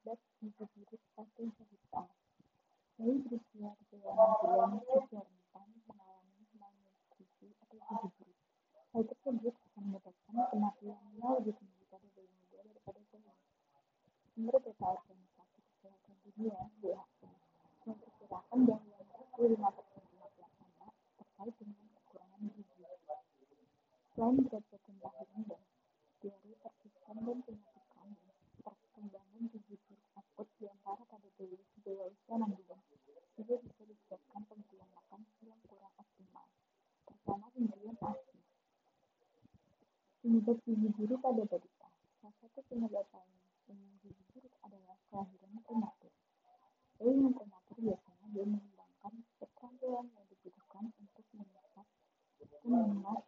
penyebab gizi buruk pada balita. Bayi berusia di bawah 6 bulan rentan mengalami malnutrisi atau gizi buruk. Hal tersebut akan menyebabkan kematian yang lebih tinggi pada bayi muda daripada bayi. Menurut data Organisasi Kesehatan Dunia (WHO), memperkirakan bahwa 45 persen kematian anak terkait dengan kekurangan gizi. Selain berat badan lahir rendah, diare persisten dan penyakit menduga juga bisa disebabkan pemberian makan yang kurang optimal. Terutama pemberian asi penyebab gizi buruk pada balita salah satu penyebab lain dengan gizi buruk adalah kelahiran prematur. Bayi yang prematur biasanya belum mengembangkan keterampilan yang dibutuhkan untuk menetas. dan mengenal